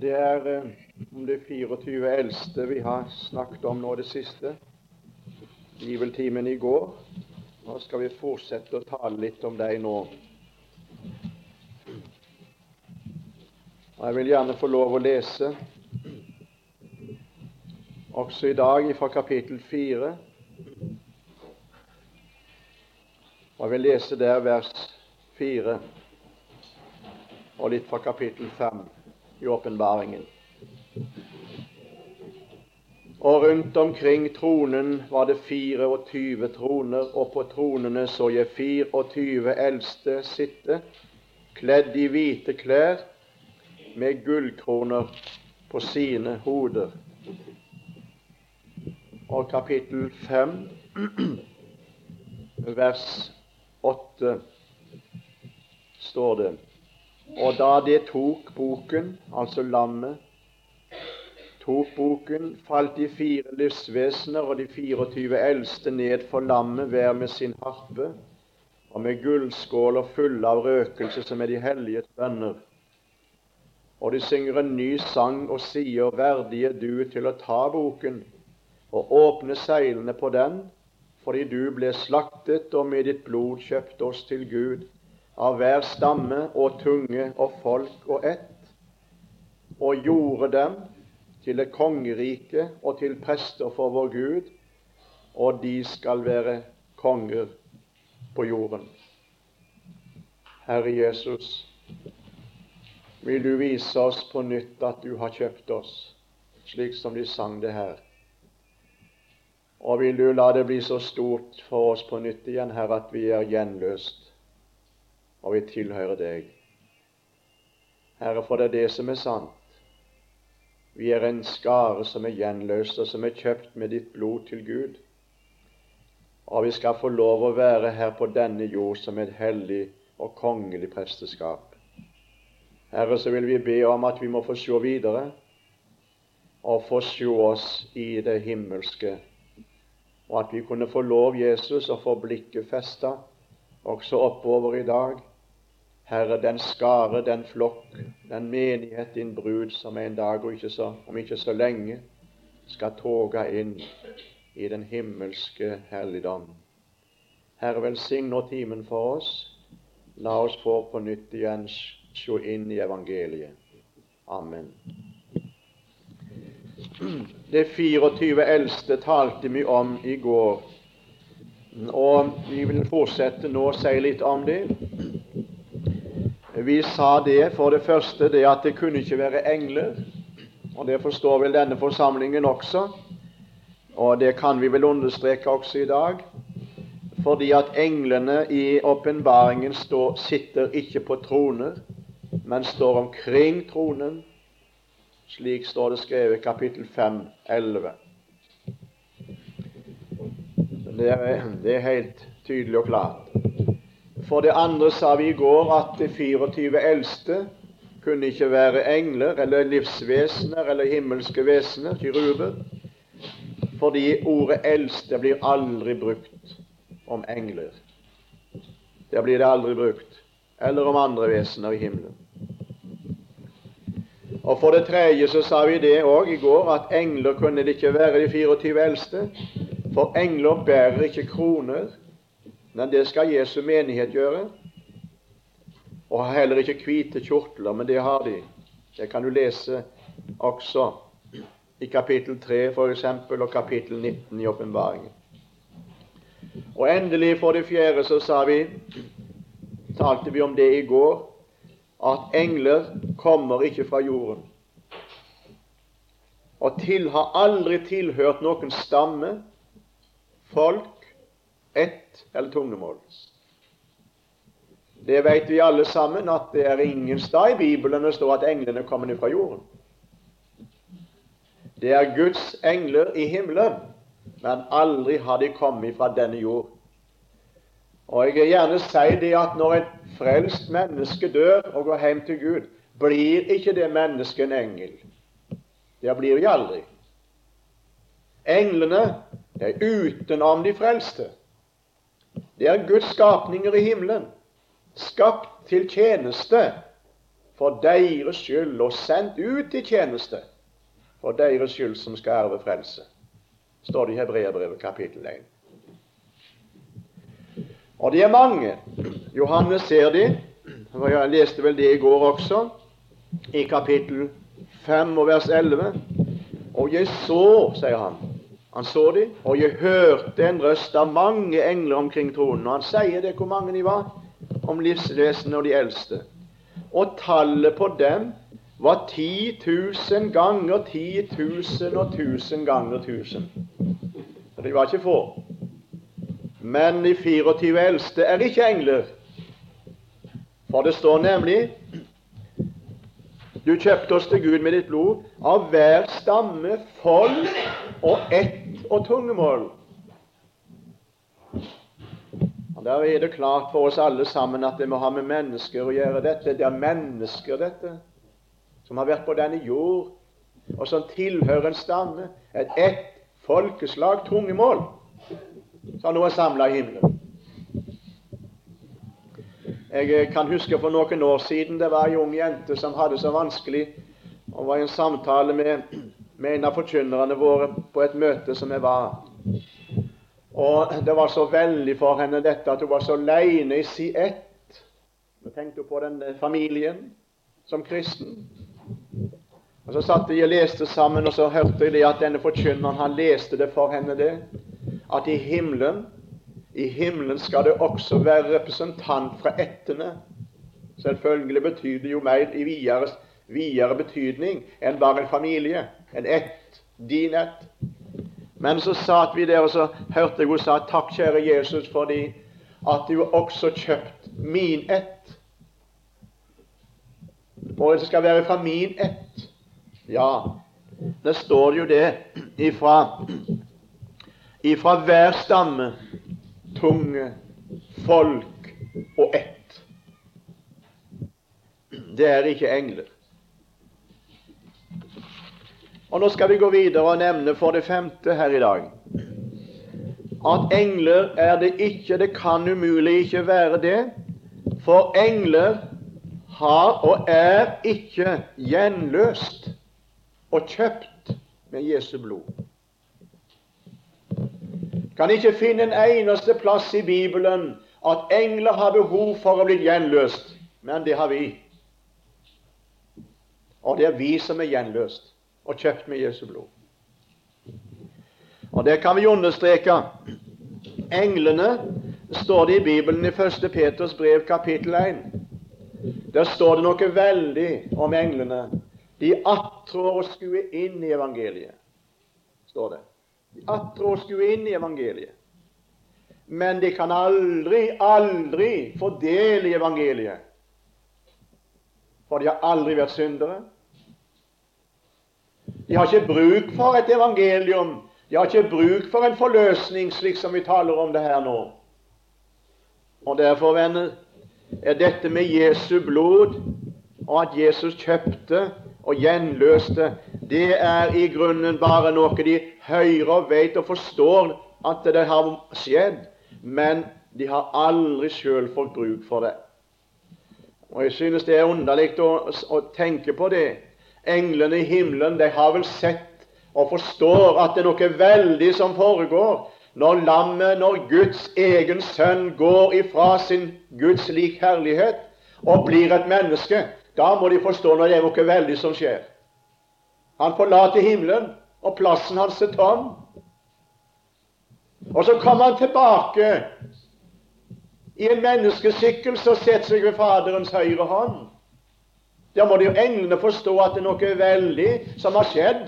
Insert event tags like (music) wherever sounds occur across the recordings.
Det er eh, om de 24 eldste vi har snakket om nå det siste. Bibeltimen i går. Nå skal vi fortsette å tale litt om deg nå. Jeg vil gjerne få lov å lese også i dag fra kapittel 4. Og Jeg vil lese der vers 4 og litt fra kapittel 5 i åpenbaringen. Og rundt omkring tronen var det 24 troner, og på tronene så jeg 24 eldste sitte, kledd i hvite klær, med gullkroner på sine hoder. Og kapittel 5, (clears throat) vers 8, står det og da det tok boken, altså lammet, tok boken, falt de fire livsvesener og de 24 eldste ned for lammet hver med sin harpe og med gullskåler fulle av røkelse som er de hellige bønner. Og de synger en ny sang og sier, verdig er du til å ta boken og åpne seilene på den, fordi du ble slaktet og med ditt blod kjøpte oss til Gud av hver stamme og tunge og folk og ett, og gjorde dem til et kongerike og til prester for vår Gud, og de skal være konger på jorden. Herre Jesus, vil du vise oss på nytt at du har kjøpt oss, slik som de sang det her. Og vil du la det bli så stort for oss på nytt igjen, Herre, at vi er gjenløst og vi tilhører deg. Herre, for det er det som er sant. Vi er en skare som er gjenløst, og som er kjøpt med ditt blod til Gud. Og vi skal få lov å være her på denne jord som et hellig og kongelig presteskap. Herre, så vil vi be om at vi må få se videre og få se oss i det himmelske, og at vi kunne få lov, Jesus, å få blikket festa også oppover i dag Herre, den skare, den flokk, den menighet, din brud, som en dag, og ikke så, om ikke så lenge, skal toga inn i den himmelske helligdom. Herre, velsign nå timen for oss. La oss få på nytt igjen se inn i evangeliet. Amen. Det 24 eldste talte vi om i går, og vi vil fortsette nå å si litt om det. Vi sa det for det første det at det kunne ikke være engler. Og det forstår vel denne forsamlingen også. Og det kan vi vel understreke også i dag. Fordi at englene i åpenbaringen sitter ikke på troner, men står omkring tronen. Slik står det skrevet i kapittel 5, 11. Det er, det er helt tydelig og klart. For det andre sa vi i går at de 24 eldste kunne ikke være engler eller livsvesener eller himmelske vesener, kiruber, fordi ordet 'eldste' blir aldri brukt om engler. Der blir det aldri brukt. Eller om andre vesener i himmelen. Og For det tredje så sa vi det òg i går, at engler kunne det ikke være de 24 eldste. For engler bærer ikke kroner men det skal Jesu menighet gjøre. Og har heller ikke hvite kjortler, men det har de. Det kan du lese også i kapittel 3 f.eks. og kapittel 19 i åpenbaringen. Og endelig, for det fjerde, så sa vi, talte vi om det i går, at engler kommer ikke fra jorden. Og til har aldri tilhørt noen stamme, folk ett eller tungemål. Det vet vi alle sammen, at det er ingen sted i Bibelen det står at englene kommer ned fra jorden. Det er Guds engler i himmelen, men aldri har de kommet fra denne jord. Og Jeg vil gjerne si det at når et frelst menneske dør og går hjem til Gud, blir ikke det mennesket en engel. Det blir de aldri. Englene er utenom de frelste. Det er Guds skapninger i himmelen, skapt til tjeneste for deres skyld og sendt ut i tjeneste for deres skyld som skal erve frelse. Står det i Hebreabrevet kapittel 1. Og de er mange. Johannes ser de. Jeg leste vel det i går også, i kapittel 5 og vers 11. Og jeg så, sier han, han så de, og jeg hørte en røst av mange engler omkring tronen. Og han sier det hvor mange de var, om livsvesenet og de eldste. Og tallet på dem var 10 000 ganger 10 000 og 1000 ganger 1000. Så de var ikke få. Men de 24 eldste er ikke engler. For det står nemlig Du kjøpte oss til Gud med ditt blod, av hver stamme, folk og ett og tungemål. Og Der er det klart for oss alle sammen at det må ha med mennesker å gjøre. Dette det er mennesker, dette som har vært på denne jord, og som tilhører en stamme, et ett folkeslag, tungemål, som nå er samla i himmelen. Jeg eh, kan huske for noen år siden det var ei ung jente som hadde så vanskelig og var i en samtale med, med en av forkynnerne våre på et møte som jeg var. Og det var så veldig for henne dette at hun var så aleine i si ett. Nå tenkte hun på den familien som kristen. Og Så satt de og leste sammen, og så hørte jeg det at denne forkynneren han leste det for henne, det. At i himmelen i himmelen skal det også være representant fra ættene. Selvfølgelig betyr det jo mer i videre, videre betydning enn bare en familie. En ett. Din ett. Men så satt vi der, og så hørte jeg hun sa takk, kjære Jesus, fordi at du også kjøpt min ett. Og det skal være fra min ett. Ja, det står jo det ifra, ifra hver stamme, tunge, folk og ett. Det er ikke engler. Og Nå skal vi gå videre og nevne for det femte her i dag at engler er det ikke, det kan umulig ikke være det, for engler har og er ikke gjenløst og kjøpt med Jesu blod. Kan ikke finne en eneste plass i Bibelen at engler har behov for å bli gjenløst, men det har vi. Og det er vi som er gjenløst og kjøpt med Jesu blod. Og det kan vi understreke. Englene står det i Bibelen i 1. Peters brev kapittel 1. Der står det noe veldig om englene. De attrår å skue inn i evangeliet, står det. De attrår å skue inn i evangeliet. Men de kan aldri, aldri få del i evangeliet. For de har aldri vært syndere. De har ikke bruk for et evangelium. De har ikke bruk for en forløsning, slik som vi taler om det her nå. Og derfor, venner, er dette med Jesu blod, og at Jesus kjøpte og gjenløste, det er i grunnen bare noe de hører og vet og forstår at det har skjedd, men de har aldri sjøl fått bruk for det. Og Jeg synes det er underlig å, å, tenke på det. Englene i himmelen de har vel sett og forstår at det er noe veldig som foregår når lammet, når Guds egen sønn går ifra sin Guds lik herlighet og blir et menneske. Da må de forstå når det er noe veldig som skjer. Han forlater himmelen, og plassen hans er tom. Og så kommer han tilbake i en menneskeskikkelse og setter seg ved Faderens høyre hånd. Da må jo englene forstå at det er noe veldig som har skjedd.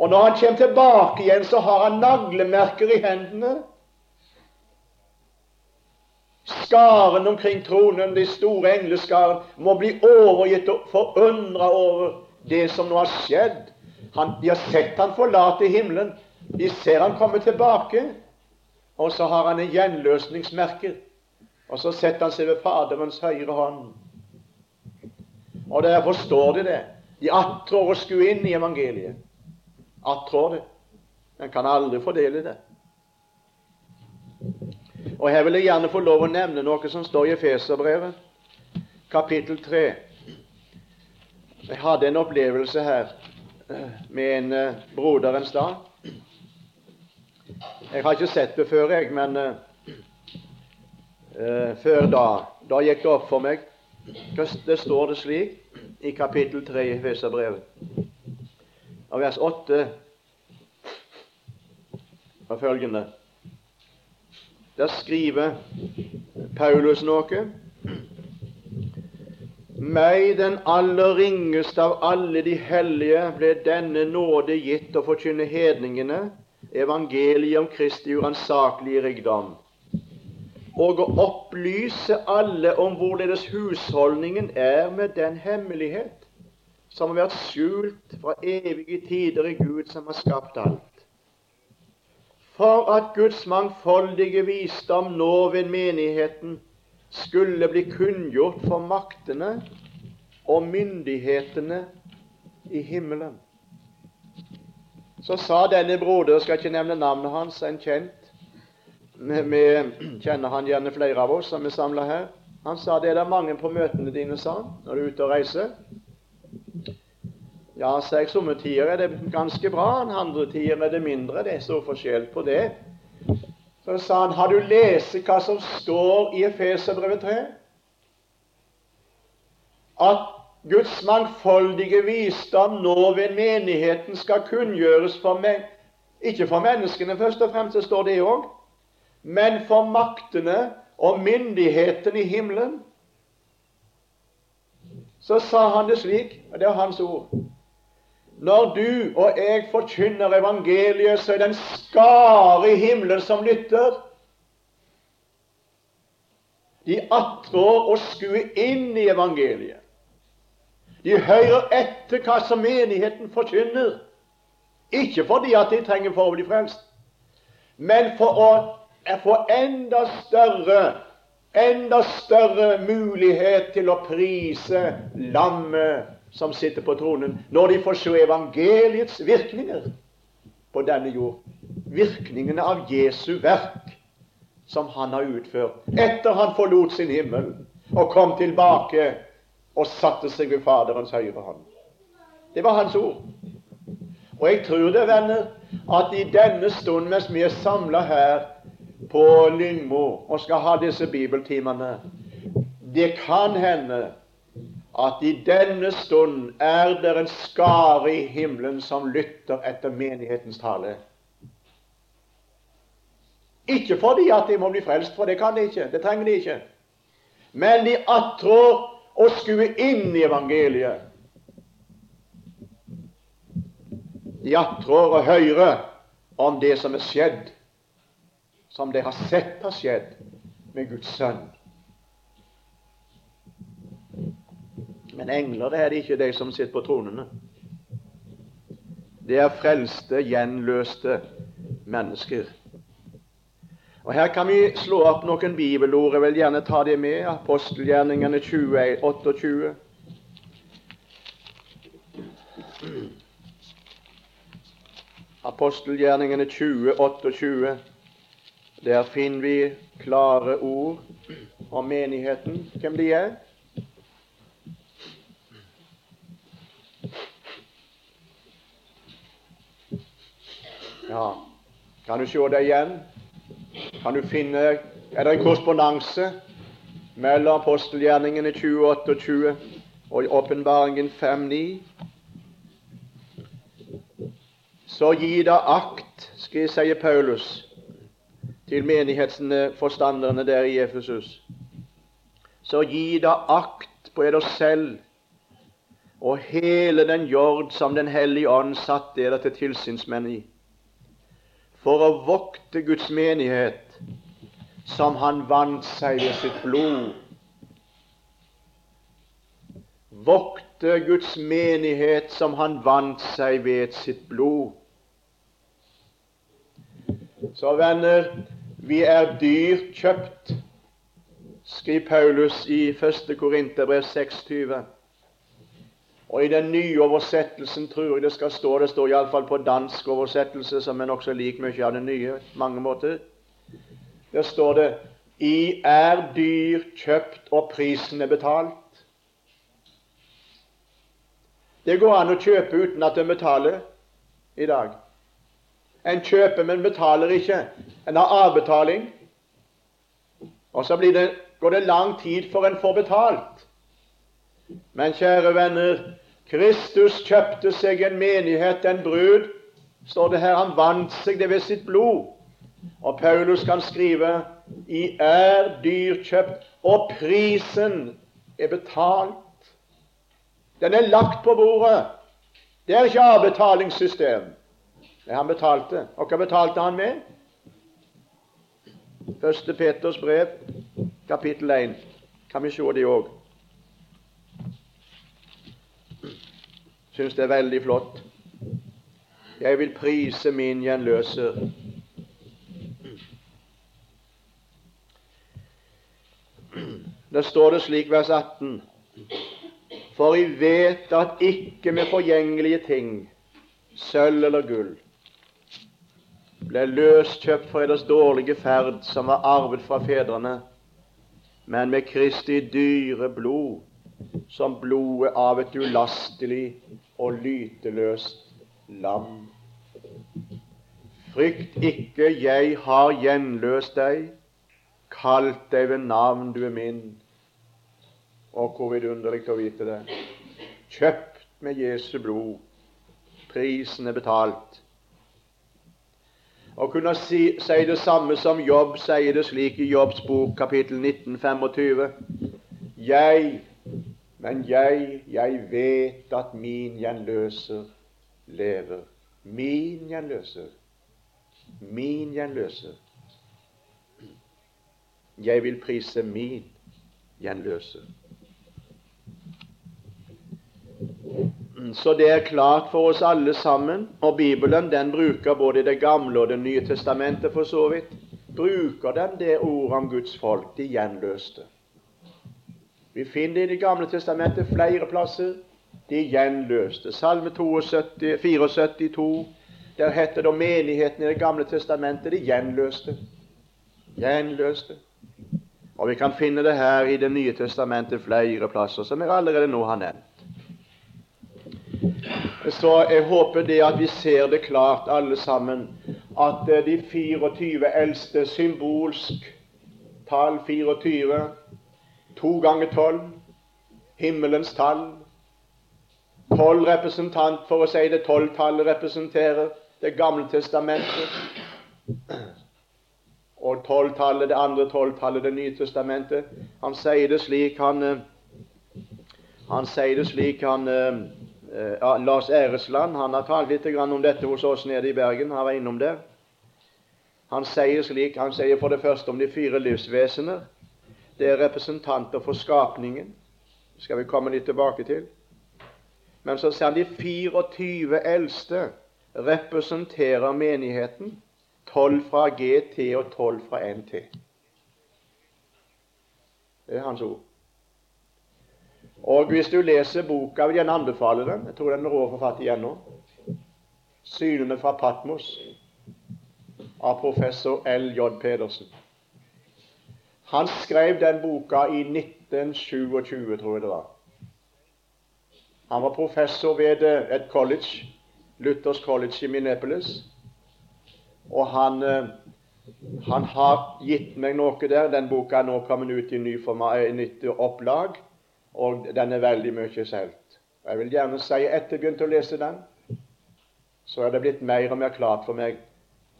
Og når han kommer tilbake igjen, så har han naglemerker i hendene. Skaren omkring tronen, de store engleskaren, må bli overgitt og forundra over det som nå har skjedd. Han, de har sett han forlate himmelen. De ser han komme tilbake. Og så har han en gjenløsningsmerke. Og så setter han seg ved Faderens høyre hånd. Og derfor står det det. De attrår å skue inn i evangeliet. Attrår det. En kan aldri fordele det. Og Her vil jeg gjerne få lov å nevne noe som står i Efeserbrevet, kapittel 3. Jeg hadde en opplevelse her eh, med en uh, broder en stad. Jeg har ikke sett det før, jeg, men uh, før da Da gikk det opp for meg. Det står det slik i kapittel 3 i Feserbrevet, av vers 8 og følgende. Der skriver Paulus noe. Meg, den aller ringeste av alle de hellige, ble denne nåde gitt å forkynne hedningene evangeliet om Kristi uransakelige rikdom, og å opplyse alle om hvorledes husholdningen er med den hemmelighet som har vært skjult fra evige tider i Gud som har skapt alt for at Guds mangfoldige visdom nå ved menigheten skulle bli kunngjort for maktene og myndighetene i himmelen. Så sa denne broder, skal ikke nevne navnet hans, en kjent Vi kjenner han gjerne flere av oss som er samla her. Han sa det er det mange på møtene dine, sa han, når du er ute og reiser. Ja, sa jeg, somme tider er det ganske bra, andre tider er det mindre. Det er så forskjell på det. Så sa han, har du lest hva som står i Efeserbrevet 3? At Guds mangfoldige visdom nå ved menigheten skal kunngjøres for meg, ikke for menneskene først og fremst, det står det òg, men for maktene og myndighetene i himmelen. Så sa han det slik, og det er hans ord når du og jeg forkynner evangeliet, så er det en skare i himmelen som lytter. De attrår å skue inn i evangeliet. De hører etter hva som menigheten forkynner. Ikke fordi at de trenger for å bli frelst, men for å få enda større enda større mulighet til å prise lammet som sitter på tronen, når de får se evangeliets virkninger på denne jord. Virkningene av Jesu verk som han har utført etter han forlot sin himmel og kom tilbake og satte seg ved Faderens høyre hånd. Det var hans ord. Og jeg tror det, venner, at i denne stund mens vi er samla her på Lyngmo og skal ha disse bibeltimene, det kan hende at i denne stund er det en skare i himmelen som lytter etter menighetens tale. Ikke fordi at de må bli frelst, for det kan de ikke. Det trenger de ikke. Men de attrår å skue inn i evangeliet. De attrår å høre om det som er skjedd, som de har sett har skjedd med Guds sønn. Men engler det er det ikke, de som sitter på tronene. Det er frelste, gjenløste mennesker. Og Her kan vi slå opp noen bibelord. Jeg vil gjerne ta det med. Apostelgjerningene 20, 28. Apostelgjerningene 20, 28. Der finner vi klare ord om menigheten, hvem de er. Ja, kan du se det igjen? Kan du finne Er det en korrespondanse mellom apostelgjerningene 2028 og åpenbaringen 5.9? Så gi da akt, si Paulus til menighetsforstanderne der i Efesus. Så gi da akt på eder selv og hele den jord som Den hellige ånd satt dere til tilsynsmenn i for å vokte Guds menighet, som han vant seg ved sitt blod. Vokte Guds menighet som han vant seg ved sitt blod. Så venner, vi er dyrt kjøpt, skriver Paulus i 1. Korinterbrev 26. Og i den nye oversettelsen tror jeg det skal stå, det står iallfall på dansk oversettelse, som er nokså lik mye av den nye mange måter. Der står det I er dyr kjøpt og prisen er betalt. Det går an å kjøpe uten at en betaler i dag. En kjøper, men betaler ikke. En har avbetaling. Og så det, går det lang tid før en får betalt. Men kjære venner, Kristus kjøpte seg en menighet, en brud. Står det her, Han vant seg det ved sitt blod. Og Paulus kan skrive i er dyrkjøpt, og prisen er betalt. Den er lagt på bordet. Det er ikke avbetalingssystem. Det han betalte. Og hva betalte han med? Første Peters brev, kapittel 1. Kan vi se det òg? Syns det er veldig flott. Jeg vil prise min gjenløser. Der står det slik, vers 18 For vi vet at ikke med forgjengelige ting, sølv eller gull, ble løskjøpt fra eders dårlige ferd, som var arvet fra fedrene, men med Kristi dyre blod, som blodet av et ulastelig og lyteløst lam. Frykt ikke, jeg har gjenløst deg kalt deg ved navn, du er min. Og hvor vidunderlig å vite det. Kjøpt med Jesu blod. Prisen er betalt. Å kunne si, si, det samme som Jobb sier det slik i Jobbs bok, kapittel 19, 25. Jeg, men jeg, jeg vet at min gjenløser lever. Min gjenløser. Min gjenløser. Jeg vil prise min gjenløser. Så det er klart for oss alle sammen, og Bibelen den bruker både Det gamle og Det nye testamentet for så vidt, bruker den det ordet om Guds folk, de gjenløste. Vi finner i Det gamle testamentet flere plasser. De gjenløste. Salme 72, 74, 2. Der heter det om menigheten i Det gamle testamentet de gjenløste. Gjenløste. Og vi kan finne det her i Det nye testamentet flere plasser, som jeg allerede nå har nevnt. Så jeg håper det at vi ser det klart, alle sammen, at eh, de 24 eldste symbolsk tall 24, to ganger tolv, himmelens tall, tolv representant, for å si det tolvtallet representerer Det gamle testamentet og tolvtallet, det andre tolvtallet, Det nye testamentet. Han sier det slik Han, eh, han sier det slik han ja, Lars Æresland han har talt litt om dette hos oss nede i Bergen. Han var innom der. Han sier slik, han sier for det første om de fire livsvesener. Det er representanter for skapningen. Det skal vi komme litt tilbake til. Men så sier han de 24 eldste representerer menigheten. 12 fra GT og 12 fra NT. Det er hans ord. Og hvis du leser boka, vil jeg gjerne anbefale den. Jeg tror den er rå å få fatt i ennå. 'Synene fra Patmos' av professor L.J. Pedersen. Han skrev den boka i 1927, tror jeg det var. Han var professor ved et college, Luthers College i Minneapolis. Og han, eh, han, har gitt meg noe der. Den boka er nå kommet ut i ny nytt opplag, og den er veldig mye solgt. Jeg vil gjerne si etter jeg begynte å lese den, så er det blitt mer og mer klart for meg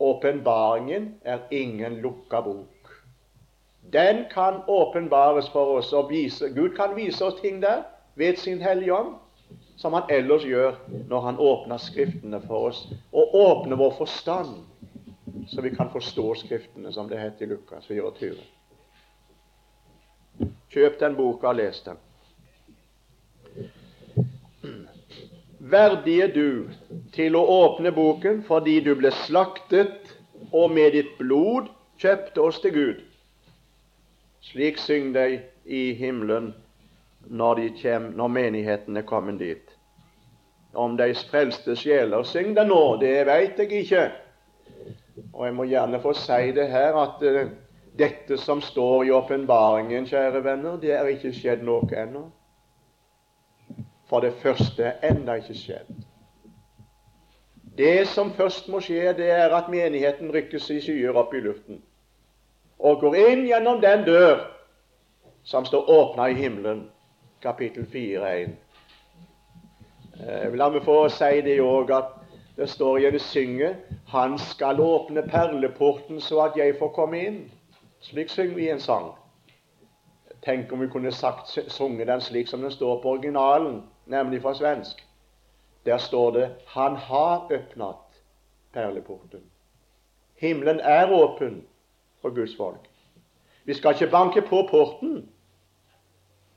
åpenbaringen er ingen lukka bok. Den kan åpenbares for oss, og vise, Gud kan vise oss ting der ved sin Hellige Ånd, som han ellers gjør når han åpner Skriftene for oss, og åpner vår forstand så vi kan forstå Skriftene, som det heter i Lukas 24. Kjøp den boka og les den. Verdig er du til å åpne boken fordi du ble slaktet og med ditt blod kjøpte oss til Gud. Slik syng de i himmelen når, kjem, når menigheten er kommet dit. Om de frelste sjeler, syng det nå, det veit jeg ikke. Og jeg må gjerne få si det her at uh, dette som står i åpenbaringen, kjære venner, det er ikke skjedd noe ennå. For det første ennå ikke skjedd. Det som først må skje, det er at menigheten rykkes i skyer opp i luften og går inn gjennom den dør som står åpna i himmelen. Kapittel 4.1. Eh, la meg få si det òg at det står i det synge Han skal åpne perleporten så at jeg får komme inn. Slik synger vi en sang. Tenk om vi kunne sagt, sunget den slik som den står på originalen, nemlig fra svensk. Der står det 'Han har åpnet perleporten'. Himmelen er åpen for Guds folk. Vi skal ikke banke på porten.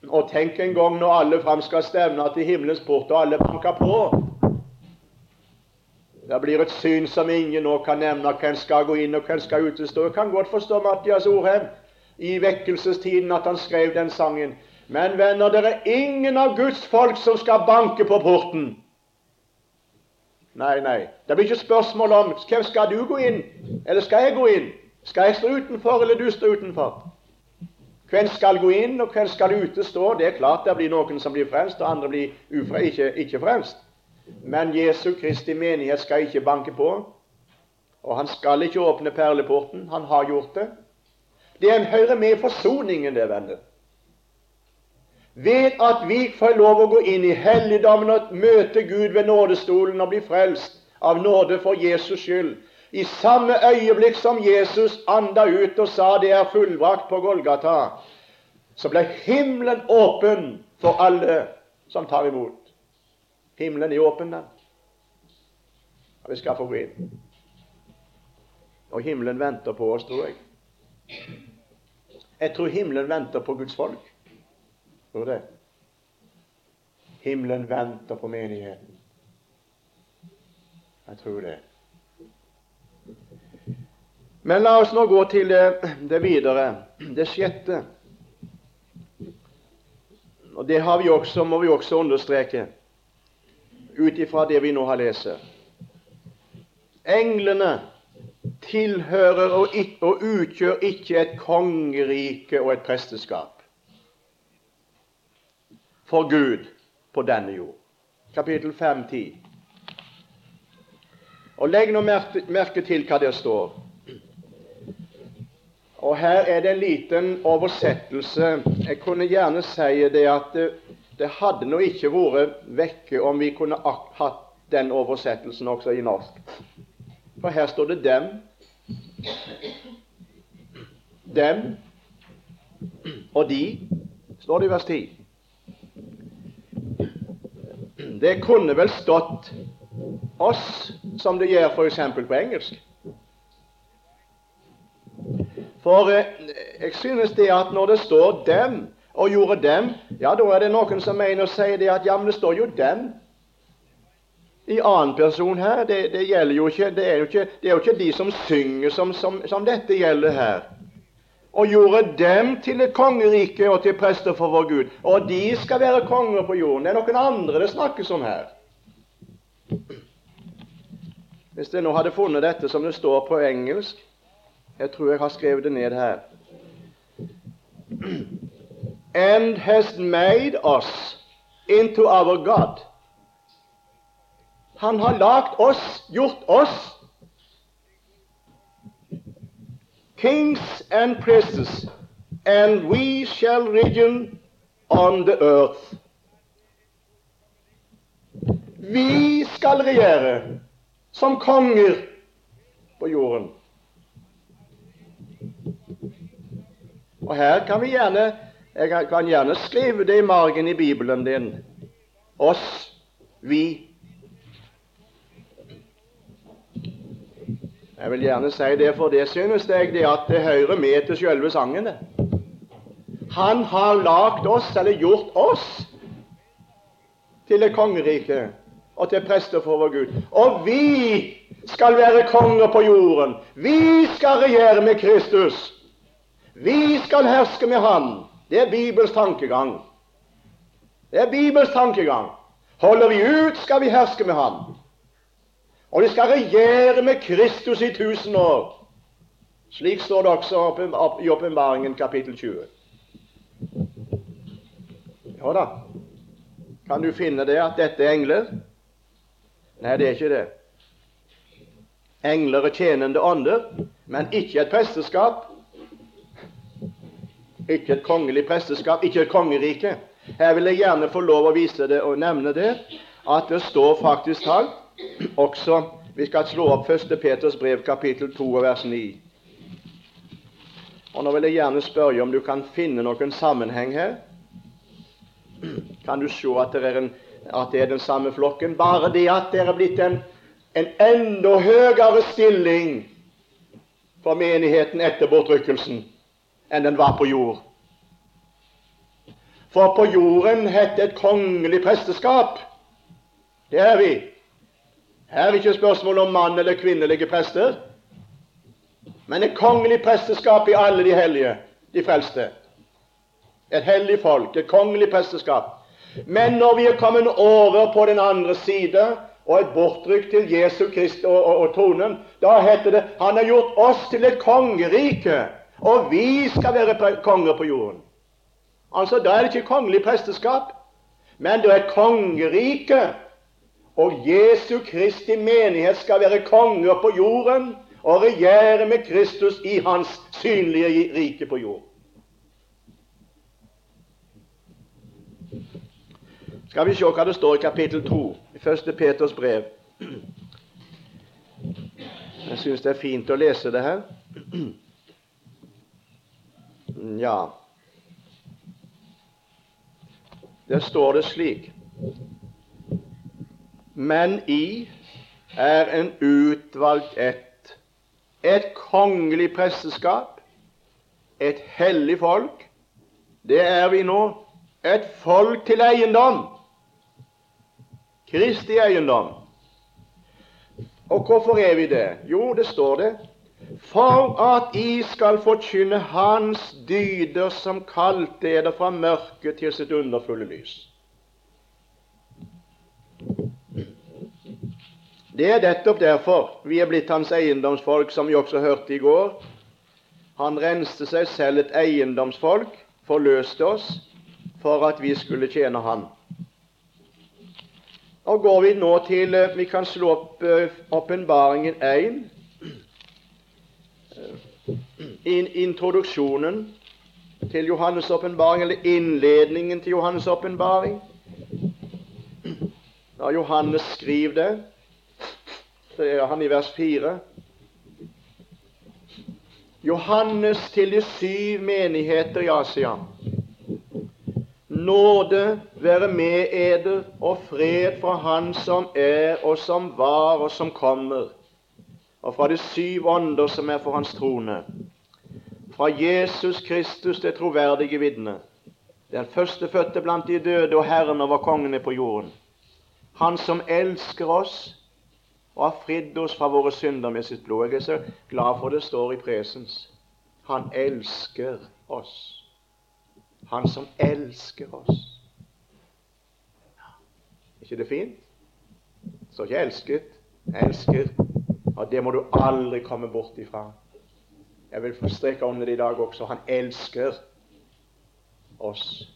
Og tenk en gang når alle fram skal stevne til himmelens port, og alle banker på. Det blir et syn som ingen nå kan nevne hvem skal gå inn og hvem skal utestå. Jeg kan godt forstå Mattias Orheim i vekkelsestiden at han skrev den sangen. Men venner, det er ingen av Guds folk som skal banke på porten. Nei, nei. Det blir ikke spørsmål om hvem skal du gå inn, eller skal jeg gå inn? Skal jeg stå utenfor, eller du stå utenfor? Hvem skal gå inn, og hvem skal ute stå? Det er klart det blir noen som blir frelst, og andre blir ufre, ikke, ikke frelst. Men Jesu Kristi menighet skal ikke banke på, og han skal ikke åpne perleporten. Han har gjort det. Det er en høyre med forsoningen, det, venner. Ved at vi får lov å gå inn i helligdommen og møte Gud ved nådestolen og bli frelst av nåde for Jesus skyld, i samme øyeblikk som Jesus anda ut og sa 'det er fullbrakt' på Golgata, så ble himmelen åpen for alle som tar imot. Himmelen er åpen, den. Og vi skal få gå inn. Og himmelen venter på oss, tror jeg. Jeg tror himmelen venter på Guds folk. Tror det. Himmelen venter på menigheten. Jeg tror det. Men la oss nå gå til det, det videre, det sjette. Og Det vi også, må vi også understreke ut ifra det vi nå har lest. Englene tilhører og, og utgjør ikke et kongerike og et presteskap for Gud på denne jord. Kapittel 5, 10. Og Legg nå merke, til hva det står. Og Her er det en liten oversettelse. Jeg kunne gjerne si det at det, det hadde nå ikke vært vekke om vi kunne hatt den oversettelsen også i norsk. For her står det 'dem'. Dem og de, står det i vers 10. Det kunne vel stått oss, som det gjør f.eks. på engelsk. For eh, jeg synes det at når det står 'dem' og 'gjorde dem', ja, da er det noen som mener å si det at ja, men det står jo 'dem' i annen person her. Det, det gjelder jo ikke det, jo ikke det er jo ikke de som synger, som, som, som dette gjelder her og gjorde dem til et kongerike og til prester for vår Gud. Og de skal være konger på jorden. Det er noen andre det snakkes om her. Hvis jeg nå hadde funnet dette som det står på engelsk Jeg tror jeg har skrevet det ned her. And has made us into our God. Han har lagt oss, gjort oss kings and princes, and we shall reign on the earth. Vi skal regjere som konger på jorden. Og her kan vi gjerne Jeg kan gjerne skrive det i margen i Bibelen din. Oss, vi. Jeg vil gjerne si det, for det synes jeg det at det hører med til selve sangen. Han har lagd oss, eller gjort oss, til et kongerike og til prester for vår Gud. Og vi skal være konger på jorden. Vi skal regjere med Kristus. Vi skal herske med Han. Det er Bibels tankegang. Det er Bibels tankegang. Holder vi ut, skal vi herske med Han. Og de skal regjere med Kristus i tusen år. Slik står det også i Åpenbaringen kapittel 20. Ja da. Kan du finne det at dette er engler? Nei, det er ikke det. Engler er tjenende ånder, men ikke et presteskap. Ikke et kongelig presteskap, ikke et kongerike. Her vil jeg gjerne få lov å vise det og nevne det, at det står faktisk talt også Vi skal slå opp 1. Peters brev, kapittel 2, vers 9. Og Nå vil jeg gjerne spørre om du kan finne noen sammenheng her. Kan du se at det er, en, at det er den samme flokken? Bare det at det er blitt en, en enda høyere stilling for menigheten etter bortrykkelsen enn den var på jord. For på jorden het det et kongelig presteskap. Det er vi. Her er ikke spørsmål om mann eller kvinnelige prester, men et kongelig presteskap i alle de hellige, de frelste. Et hellig folk, et kongelig presteskap. Men når vi er kommet over på den andre side og et bortrykk til Jesu Krist og, og, og tronen, da heter det Han har gjort oss til et kongerike, og vi skal være konger på jorden. Altså, Da er det ikke kongelig presteskap, men det er et kongerike. Og Jesu Kristi menighet skal være konger på jorden og regjere med Kristus i hans synlige rike på jord. Skal vi se hva det står i kapittel 2 i 1. Peters brev. Jeg syns det er fint å lese det her. Ja Der står det slik Men i er en utvalgt ett, et kongelig presteskap, et hellig folk. Det er vi nå. Et folk til eiendom. Kristi eiendom. Og hvorfor er vi det? Jo, det står det for at I skal forkynne Hans dyder som kalte eder fra mørket til sitt underfulle lys. Det er nettopp derfor vi er blitt hans eiendomsfolk, som vi også hørte i går. Han renste seg selv et eiendomsfolk, forløste oss, for at vi skulle tjene Han. Og går vi nå til eh, Vi kan slå opp eh, åpenbaringen 1. In, introduksjonen til Johannes' åpenbaring, eller innledningen til Johannes' åpenbaring. Da Johannes skriver det, så er han i vers 4. Johannes til de syv menigheter i Asia. Nåde være med eder og fred fra Han som er og som var og som kommer, og fra de syv ånder som er for Hans trone. Fra Jesus Kristus, det troverdige vitne, den førstefødte blant de døde og Herren over kongene på jorden. Han som elsker oss og har fridd oss fra våre synder med sitt blod. Jeg er så glad for det står i presens. Han elsker oss. Han som elsker oss. Er ikke det fint? Står ikke 'elsket'. Elsker. Og det må du aldri komme bort ifra. Jeg vil få streke under det i dag også. Han elsker oss.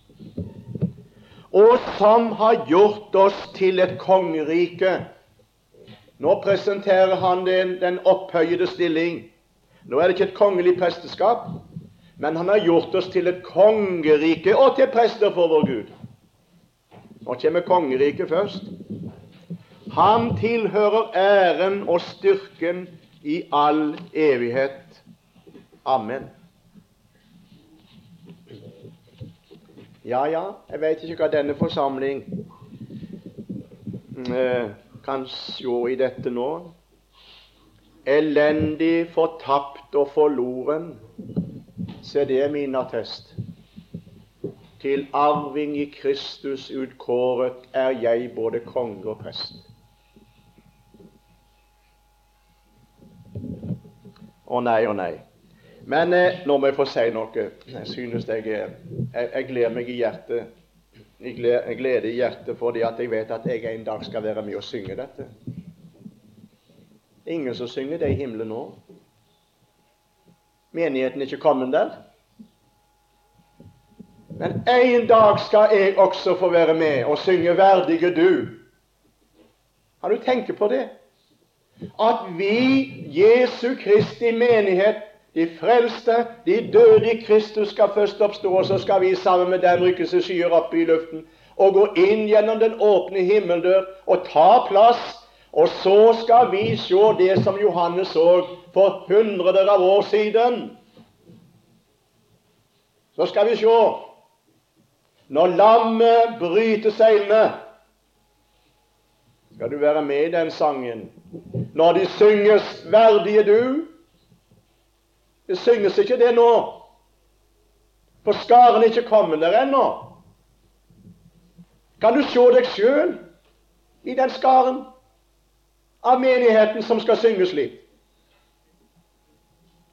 Og som har gjort oss til et kongerike nå presenterer han den, den opphøyede stilling. Nå er det ikke et kongelig presteskap, men han har gjort oss til et kongerike og til prester for vår Gud. Nå kommer kongeriket først. Han tilhører æren og styrken i all evighet. Amen. Ja, ja, jeg vet ikke hva denne forsamling eh, kan se i dette nå. Elendig, fortapt og forloren. Se, det er min attest. Til arving i Kristus utkåret er jeg både konge og prest. Å nei, å nei. Men eh, nå må jeg få si noe. Jeg synes jeg, jeg, jeg gleder meg i hjertet jeg gleder i hjertet fordi at jeg vet at jeg en dag skal være med og synge dette. Ingen som synger det i himmelen nå. Menigheten er ikke kommet der. Men en dag skal jeg også få være med og synge 'Verdige du'. Har du tenkt på det? At vi, Jesu Kristi menighet, de frelste, de døde i Kristus, skal først oppstå, og så skal vi sammen med dem rykke seg skyer opp i luften og gå inn gjennom den åpne himmeldør og ta plass. Og så skal vi se det som Johannes så for hundreder av år siden. Så skal vi se når lammet bryter seilene. Skal du være med i den sangen? Når de synges 'Verdige du'? Det synges ikke det nå, for skaren er ikke kommet der ennå. Kan du se deg sjøl i den skaren av menigheten som skal synge slik?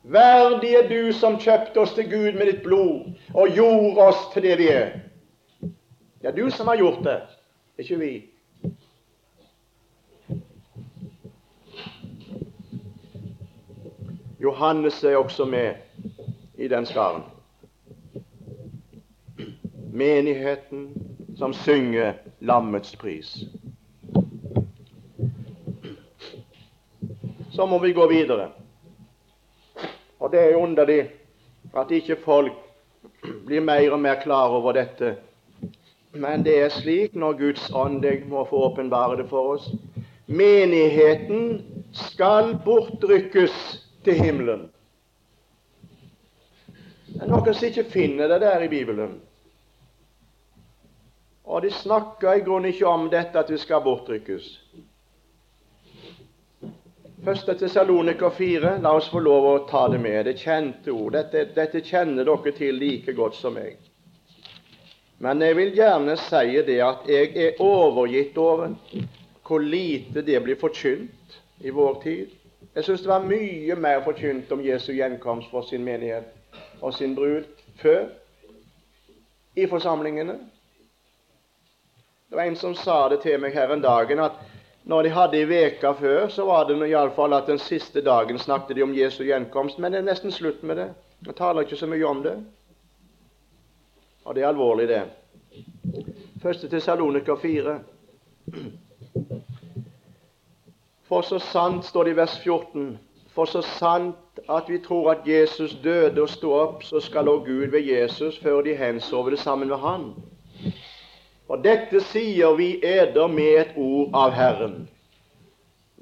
Verdig er du som kjøpte oss til Gud med ditt blod og gjorde oss til det vi er. Det er du som har gjort det, ikke vi. Johannes er også med i den skaren. Menigheten som synger lammets pris. Så må vi gå videre. Og det er underlig at ikke folk blir mer og mer klar over dette. Men det er slik når Guds ånd må få åpenbare det for oss. Menigheten skal bortrykkes til himmelen. Det er noen som ikke finner det der i Bibelen. Og de snakker i grunnen ikke om dette at vi skal bortrykkes. Første Tessaloniker 4, la oss få lov å ta det med. Det kjente ord. Dette, dette kjenner dere til like godt som meg. Men jeg vil gjerne si det at jeg er overgitt over hvor lite det blir forkynt i vår tid. Jeg syns det var mye mer forkynt om Jesu gjenkomst for sin menighet og sin brud før i forsamlingene. Det var en som sa det til meg her en dagen, at når de hadde i veka før, så var det iallfall at den siste dagen snakket de om Jesu gjenkomst. Men det er nesten slutt med det. Jeg taler ikke så mye om det. Og det er alvorlig, det. Første til Salonika 4. For så sant, står det i vers 14, for så sant at vi tror at Jesus døde og sto opp, så skal òg Gud ved Jesus føre de hensover det sammen med Han. Og dette sier vi eder med et ord av Herren.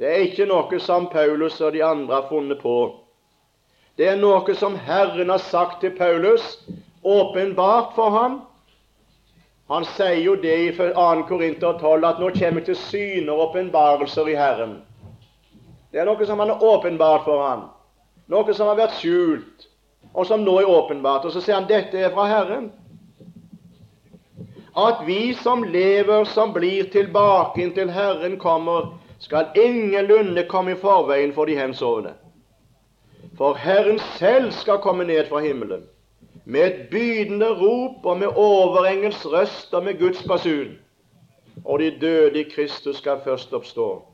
Det er ikke noe som Paulus og de andre har funnet på. Det er noe som Herren har sagt til Paulus, åpenbart for ham. Han sier jo det i 2. Korinter 12 at nå kommer til syner og åpenbarelser i Herren. Det er noe som han har åpenbart for ham. Noe som har vært skjult, og som nå er åpenbart. Og så sier han dette er fra Herren at vi som lever, som blir tilbake inntil Herren kommer, skal ingenlunde komme i forveien for de hensovne. For Herren selv skal komme ned fra himmelen med et bydende rop og med overengels røst og med Guds basun. Og de døde i Kristus skal først oppstå.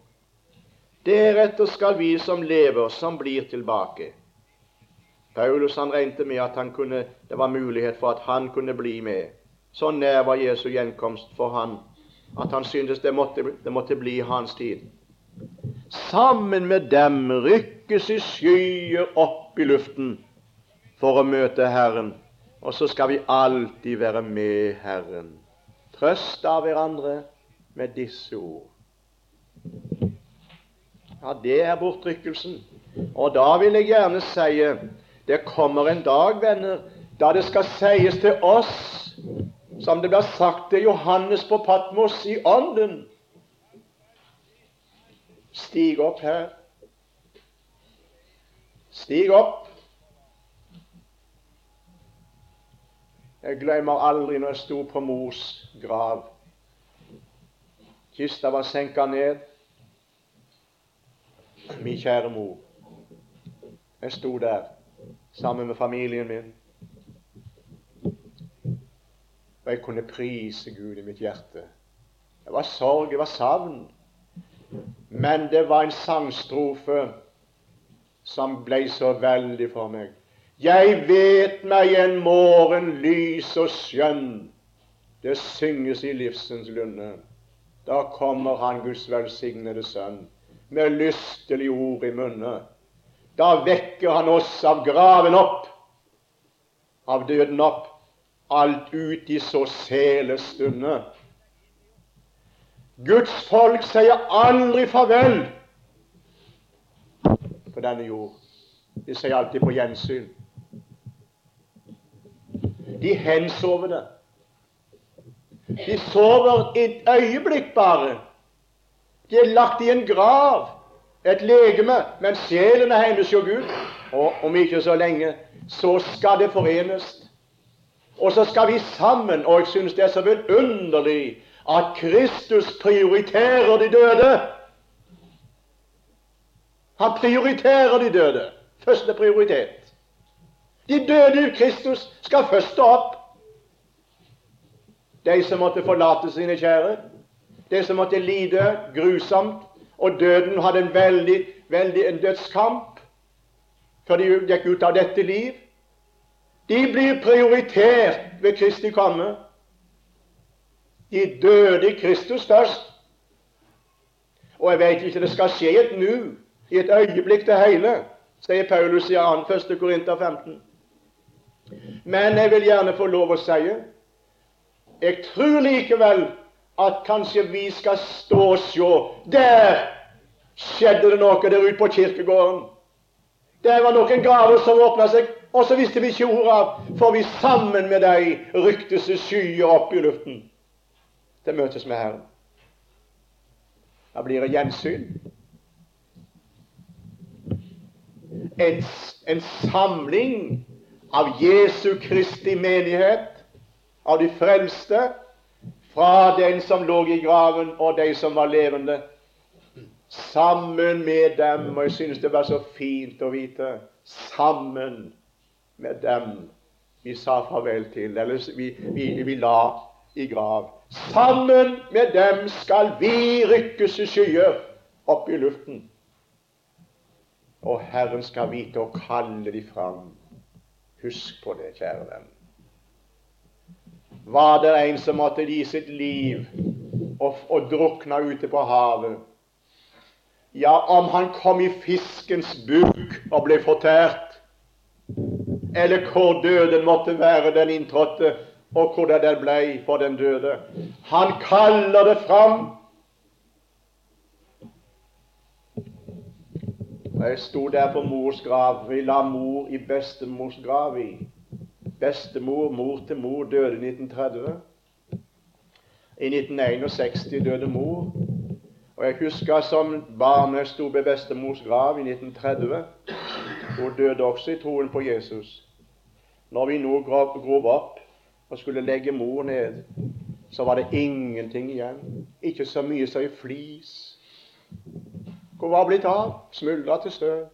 Deretter skal vi som lever, som blir tilbake. Paulus han regnet med at han kunne, det var mulighet for at han kunne bli med. Så nær var Jesu gjenkomst for han at han syntes det måtte, det måtte bli hans tid. Sammen med dem rykkes i skyer opp i luften for å møte Herren. Og så skal vi alltid være med Herren. Trøst av hverandre med disse ord. Ja, det er bortrykkelsen. Og da vil jeg gjerne si det kommer en dag, venner, da det skal sies til oss som det blir sagt til Johannes på Patmos i ånden. Stig opp her. Stig opp. Jeg glemmer aldri når jeg sto på mors grav. Kista var senka ned. Min kjære mor. Jeg sto der sammen med familien min. og jeg kunne prise Gud i mitt hjerte. Det var sorg, det var savn. Men det var en sangstrofe som ble så veldig for meg. Jeg vet meg en morgen lys og skjønn. Det synges i livsens lunde. Da kommer Han Guds velsignede Sønn med lystelige ord i munnen. Da vekker Han oss av graven opp, av døden opp, alt ut i så sele stunde. Guds folk sier aldri farvel på denne jord. De sier alltid på gjensyn. De hensover det. De sover et øyeblikk bare. De er lagt i en grav, et legeme, men sjelen er hennes hos Gud. Og om ikke så lenge så skal det forenes. Og så skal vi sammen, og jeg synes det er så vidunderlig at Kristus prioriterer de døde. Han prioriterer de døde. Første prioritet. De døde i Kristus skal først stå opp. De som måtte forlate sine kjære, de som måtte lide grusomt, og døden hadde en veldig, veldig en dødskamp før de gikk ut av dette liv. De blir prioritert ved Kristi komme. De døde i Kristus først. Og jeg vet ikke, det skal skje et nu, i et øyeblikk det hele, sier Paulus i 2. 1. Korinter 15. Men jeg vil gjerne få lov å si jeg tror likevel at kanskje vi skal stå og se Der skjedde det noe der ute på kirkegården. Der var noen gaver som åpna seg, og så visste vi ikke ordet av. For vi sammen med deg ryktes skyer opp i luften Det møtes med Herren. Da blir det gjensyn. En, en samling av Jesu Kristi menighet, av de frelste, fra den som lå i graven, og de som var levende, sammen med dem. Og jeg synes det var så fint å vite sammen med dem vi sa farvel til, eller vi, vi, vi la i grav. Sammen med dem skal vi rykkes i skyer opp i luften. Og Herren skal vite å kalle de fram Husk på det, kjære venn. Var det en som måtte gi sitt liv og, og drukna ute på havet? Ja, om han kom i fiskens buk og ble fortært, eller hvor døden måtte være den inntrådte, og hvordan den ble for den døde. Han kaller det fram Jeg sto der på mors grav. Vi la mor i bestemors grav i. Bestemor, mor til mor, døde i 1930. I 1961 døde mor. Og jeg husker som barn jeg sto ved bestemors grav i 1930. Hun døde også i troen på Jesus. Når vi nå grov opp og skulle legge mor ned, så var det ingenting igjen. Ikke så mye som ei flis. Hvor var blitt av? Smuldra til støv.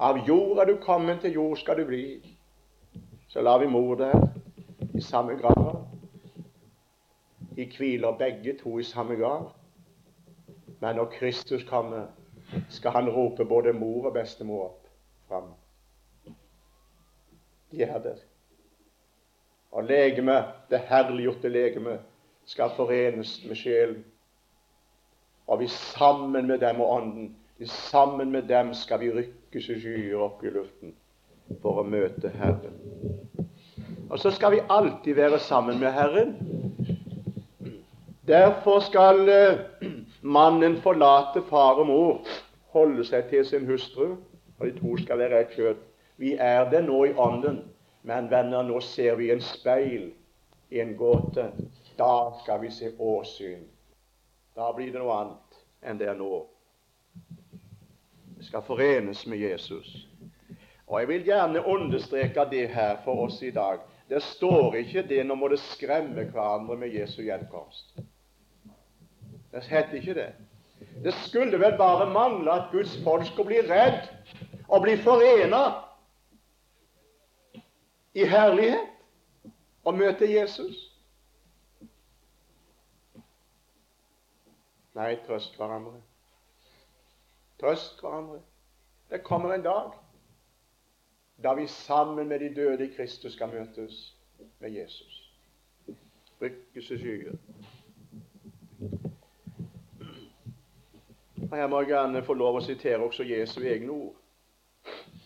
Av jord er du kommet, til jord skal du bli. Så la vi mor der, i samme grav. De hviler begge to i samme grav. Men når Kristus kommer, skal han rope både mor og bestemor opp fram. De er der. Og legeme, det herliggjorte legeme, skal forenes med sjelen. Og vi sammen med dem og Ånden, sammen med dem skal vi rykkes i skyer opp i luften for å møte Herren. Og så skal vi alltid være sammen med Herren. Derfor skal eh, mannen forlate far og mor, holde seg til sin hustru, og de to skal være ett kjøtt. Vi er det nå i ånden, men venner, nå ser vi en speil i en gåte. Da skal vi se åsyn. Da blir det noe annet enn det er nå. Vi skal forenes med Jesus. Og Jeg vil gjerne understreke det her for oss i dag. Det står ikke det nå må det skremme hverandre med Jesu gjenkomst. Det heter ikke det. Det skulle vel bare mangle at Guds folk skulle bli redd og bli forena i herlighet og møte Jesus. Nei, trøst hverandre. Trøst hverandre. Det kommer en dag da vi sammen med de døde i Kristus skal møtes med Jesus. Rykkes i skyer. Og Her må jeg gjerne få lov å sitere også Jesu egne ord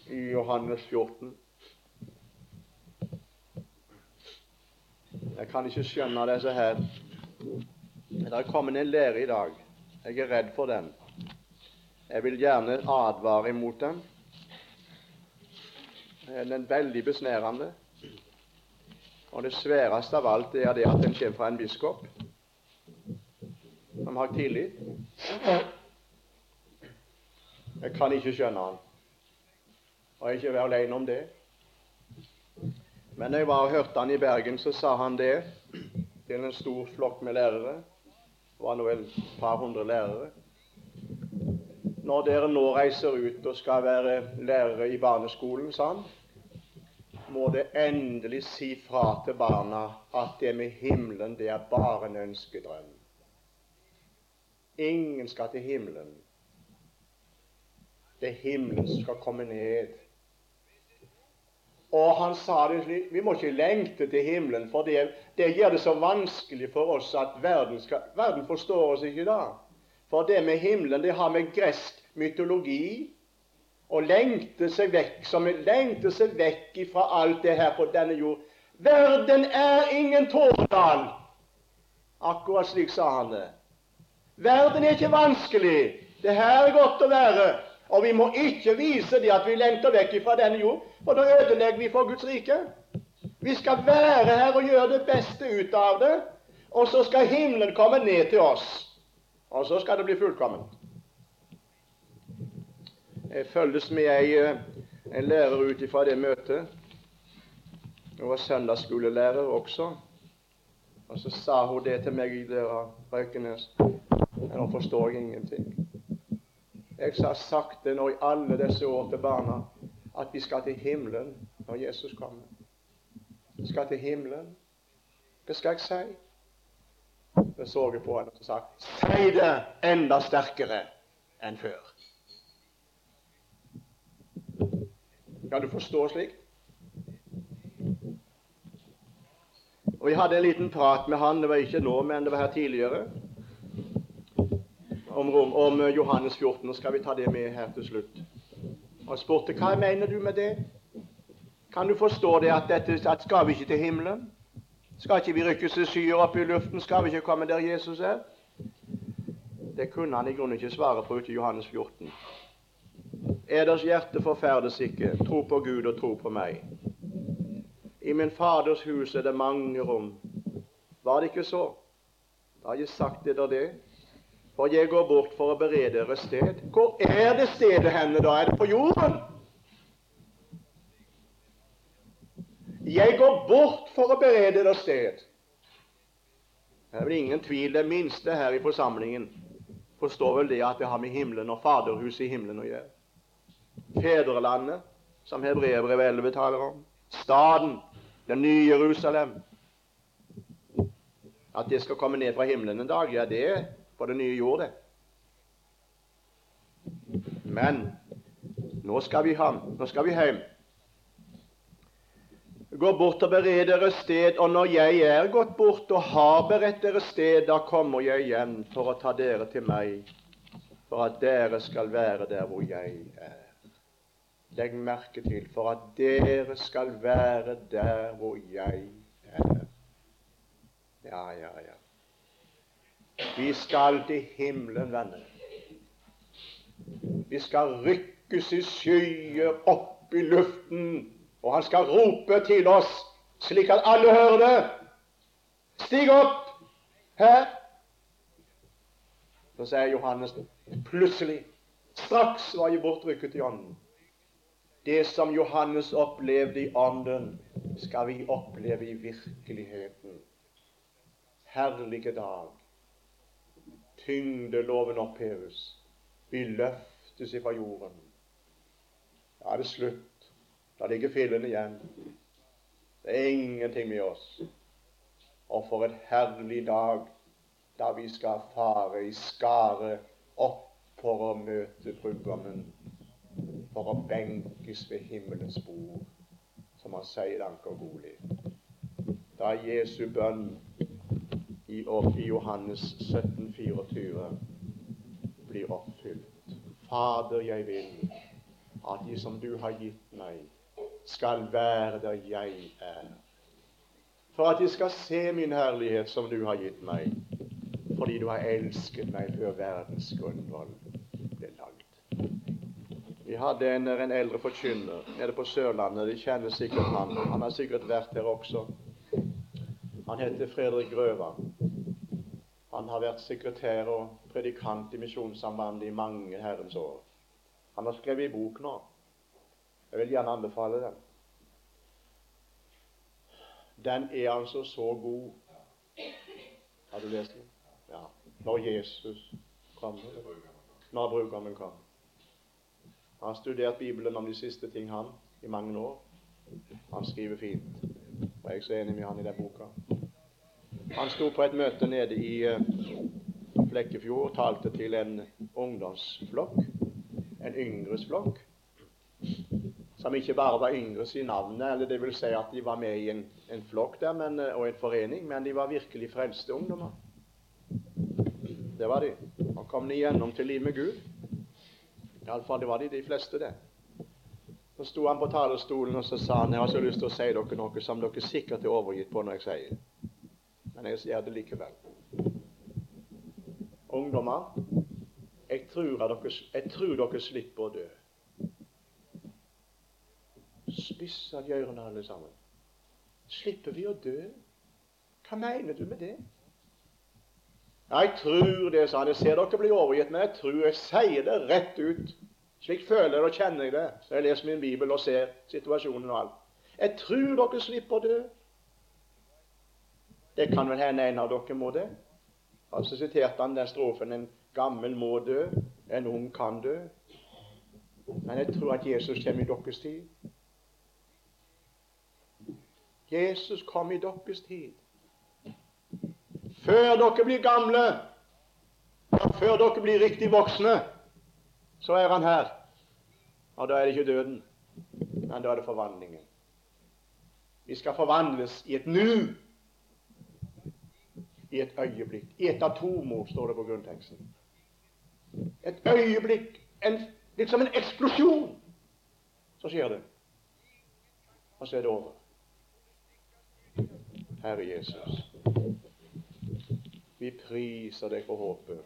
i Johannes 14. Jeg kan ikke skjønne disse her. Det er kommet en lære i dag. Jeg er redd for den. Jeg vil gjerne advare imot den. Den er veldig besnærende. Og det sværeste av alt er det at den kommer fra en biskop som har tillit. Jeg kan ikke skjønne han. Og jeg være alene om det. Men da jeg var og hørte han i Bergen, så sa han det til en stor flokk med lærere. Det var nå et par hundre lærere. Når dere nå reiser ut og skal være lærere i barneskolen, sa han, må det endelig si fra til barna at det med himmelen, det er bare en ønskedrøm. Ingen skal til himmelen. Det er himmelen som skal komme ned. Og han sa det slik Vi må ikke lengte til himmelen, for det, det gjør det så vanskelig for oss at verden, skal, verden forstår oss ikke da. For det med himmelen, det har med gresk mytologi å lengte seg vekk, som lengter seg vekk fra alt det her på denne jord. Verden er ingen tåredal. Akkurat slik sa han det. Verden er ikke vanskelig. Det her er godt å være. Og vi må ikke vise det at vi lengter vekk fra denne jord, for da ødelegger vi for Guds rike. Vi skal være her og gjøre det beste ut av det, og så skal himmelen komme ned til oss. Og så skal det bli fullkomment. Jeg følges med ei, eh, en lærer ut ifra det møtet. Hun var søndagsskolelærer også. Og så sa hun det til meg i døra, Røykenes. Nå forstår jeg ingenting. Jeg har sagt det nå i alle disse år til barna at vi skal til himmelen når Jesus kommer. Vi skal til himmelen. Hva skal jeg si? Jeg så på henne og sa Si det enda sterkere enn før. Kan du forstå slik? Og Jeg hadde en liten prat med han, det var ikke nå, men det var her tidligere om, om eh, Johannes 14. Nå skal vi ta det med her til slutt. Og spurte hva mener du med det? Kan du forstå det at, dette, at skal vi ikke til himmelen? Skal ikke vi rykke til skyer opp i luften? Skal vi ikke komme der Jesus er? Det kunne han i grunnen ikke svare på ute i Johannes 14. Eders hjerte forferdes ikke. Tro på Gud og tro på meg. I min Faders hus er det mange rom. Var det ikke så? Da har jeg sagt dere der det. For jeg går bort for å berede dere sted. Hvor er det stedet henne, da? Er det på jorden? Jeg går bort for å berede dere sted. Det er vel ingen tvil, det minste her i forsamlingen forstår vel det at det har med himmelen og Faderhuset i himmelen å gjøre. Fedrelandet, som Hebreerbrevet 11 taler om. Staden, det nye Jerusalem. At det skal komme ned fra himmelen en dag, ja, det er på det nye jord, det. Men nå skal vi hjem. nå skal vi hjem. Gå bort og bered dere sted, og når jeg er gått bort og har beredt dere sted, da kommer jeg igjen for å ta dere til meg, for at dere skal være der hvor jeg er. Legg merke til for at dere skal være der hvor jeg er. Ja, ja, ja. Vi skal til himmelen, venner. Vi skal rykkes i skyer opp i luften, og han skal rope til oss slik at alle hører det. Stig opp her. Så sier Johannes plutselig, straks var jeg bortrykket i ånden. Det som Johannes opplevde i ånden, skal vi oppleve i virkeligheten. Herlige dag tyngdeloven oppheves. Vi løftes ifra jorden. Da er det slutt. Da ligger fillen igjen. Det er ingenting med oss. Og for et herlig dag da vi skal fare i skare opp for å møte brudgommen. for å benkes ved himmelens bord, som han sier i Ankerbolig. Da Jesu bønn i, i Johannes 17, 24 blir oppfylt. Fader, jeg vil at de som du har gitt meg, skal være der jeg er. For at de skal se min herlighet som du har gitt meg, fordi du har elsket meg før verdens grunnvoll ble lagd. Vi hadde en, en eldre forkynner nede på Sørlandet. De kjenner sikkert han. Han har sikkert vært der også. Han heter Fredrik Grøva. Han har vært sekretær og predikant i Misjonssambandet i mange herrens år. Han har skrevet i bok nå. Jeg vil gjerne anbefale den. Den er altså så god. Har du lest den? Ja. Når Jesus kommer. Når brukeren kommer. Han har studert Bibelen om de siste ting, han, i mange år. Han skriver fint. Og jeg er så enig med han i den boka. Han sto på et møte nede i uh, Flekkefjord og talte til en ungdomsflokk, en yngres flokk, som ikke bare var yngres i navnet, eller det vil si at de var med i en, en flokk der men, eh, og en forening, men de var virkelig frelste ungdommer. Det var de. Og kom de gjennom til liv med Gud. Iallfall det var de, de fleste, det. Så sto han på talerstolen og så sa han, jeg har så lyst til å si dere noe som dere sikkert er overgitt på når jeg sier. Men jeg sier det likevel. Ungdommer, jeg tror, dere, jeg tror dere slipper å dø. Spissa de ørene alle sammen. Slipper vi å dø? Hva mener du med det? Jeg tror det, sa han. Jeg ser dere blir overgitt, men jeg tror jeg sier det rett ut. Slik føler jeg og kjenner jeg det så jeg leser min bibel og ser situasjonen og alt. Jeg tror dere slipper å dø. Det kan vel hende en av dere må det. Altså siterte han den strofen En gammel må dø, en ung kan dø. Men jeg tror at Jesus kommer i deres tid. Jesus kom i deres tid. Før dere blir gamle, og før dere blir riktig voksne, så er han her. Og da er det ikke døden, men da er det forvandlingen. Vi skal forvandles i et nu, i et øyeblikk. I et atomord, står det på grunnteksten. Et øyeblikk, en, liksom en eksplosjon. Så skjer det. Og så er det over. Herre Jesus. Vi priser deg for håpet.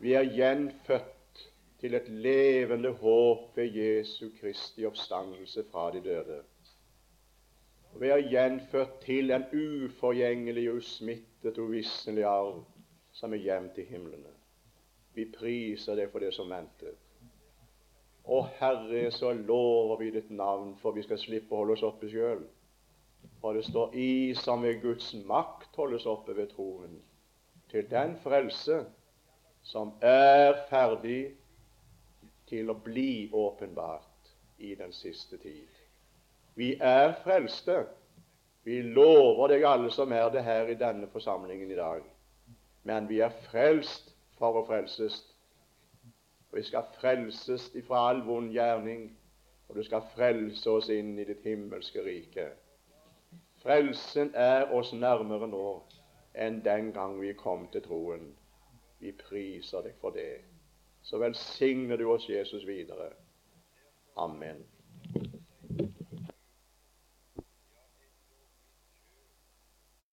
Vi er gjenfødt til et levende håp ved Jesu Kristi oppstandelse fra de døde. Vi er gjenfødt til en uforgjengelig, usmittet, uvisselig arv som er gjemt i himlene. Vi priser deg for det som venter. Å Herre, så lover vi ditt navn, for vi skal slippe å holde oss oppe sjøl. Og det står 'i som ved Guds makt holdes oppe ved troen', til den frelse som er ferdig til å bli åpenbart i den siste tid. Vi er frelste. Vi lover deg alle som er det her i denne forsamlingen i dag. Men vi er frelst for å frelses. Og vi skal frelses ifra all vond gjerning, og du skal frelse oss inn i ditt himmelske rike. Frelsen er oss nærmere nå enn den gang vi kom til troen. Vi priser deg for det. Så velsigner du oss, Jesus, videre. Amen.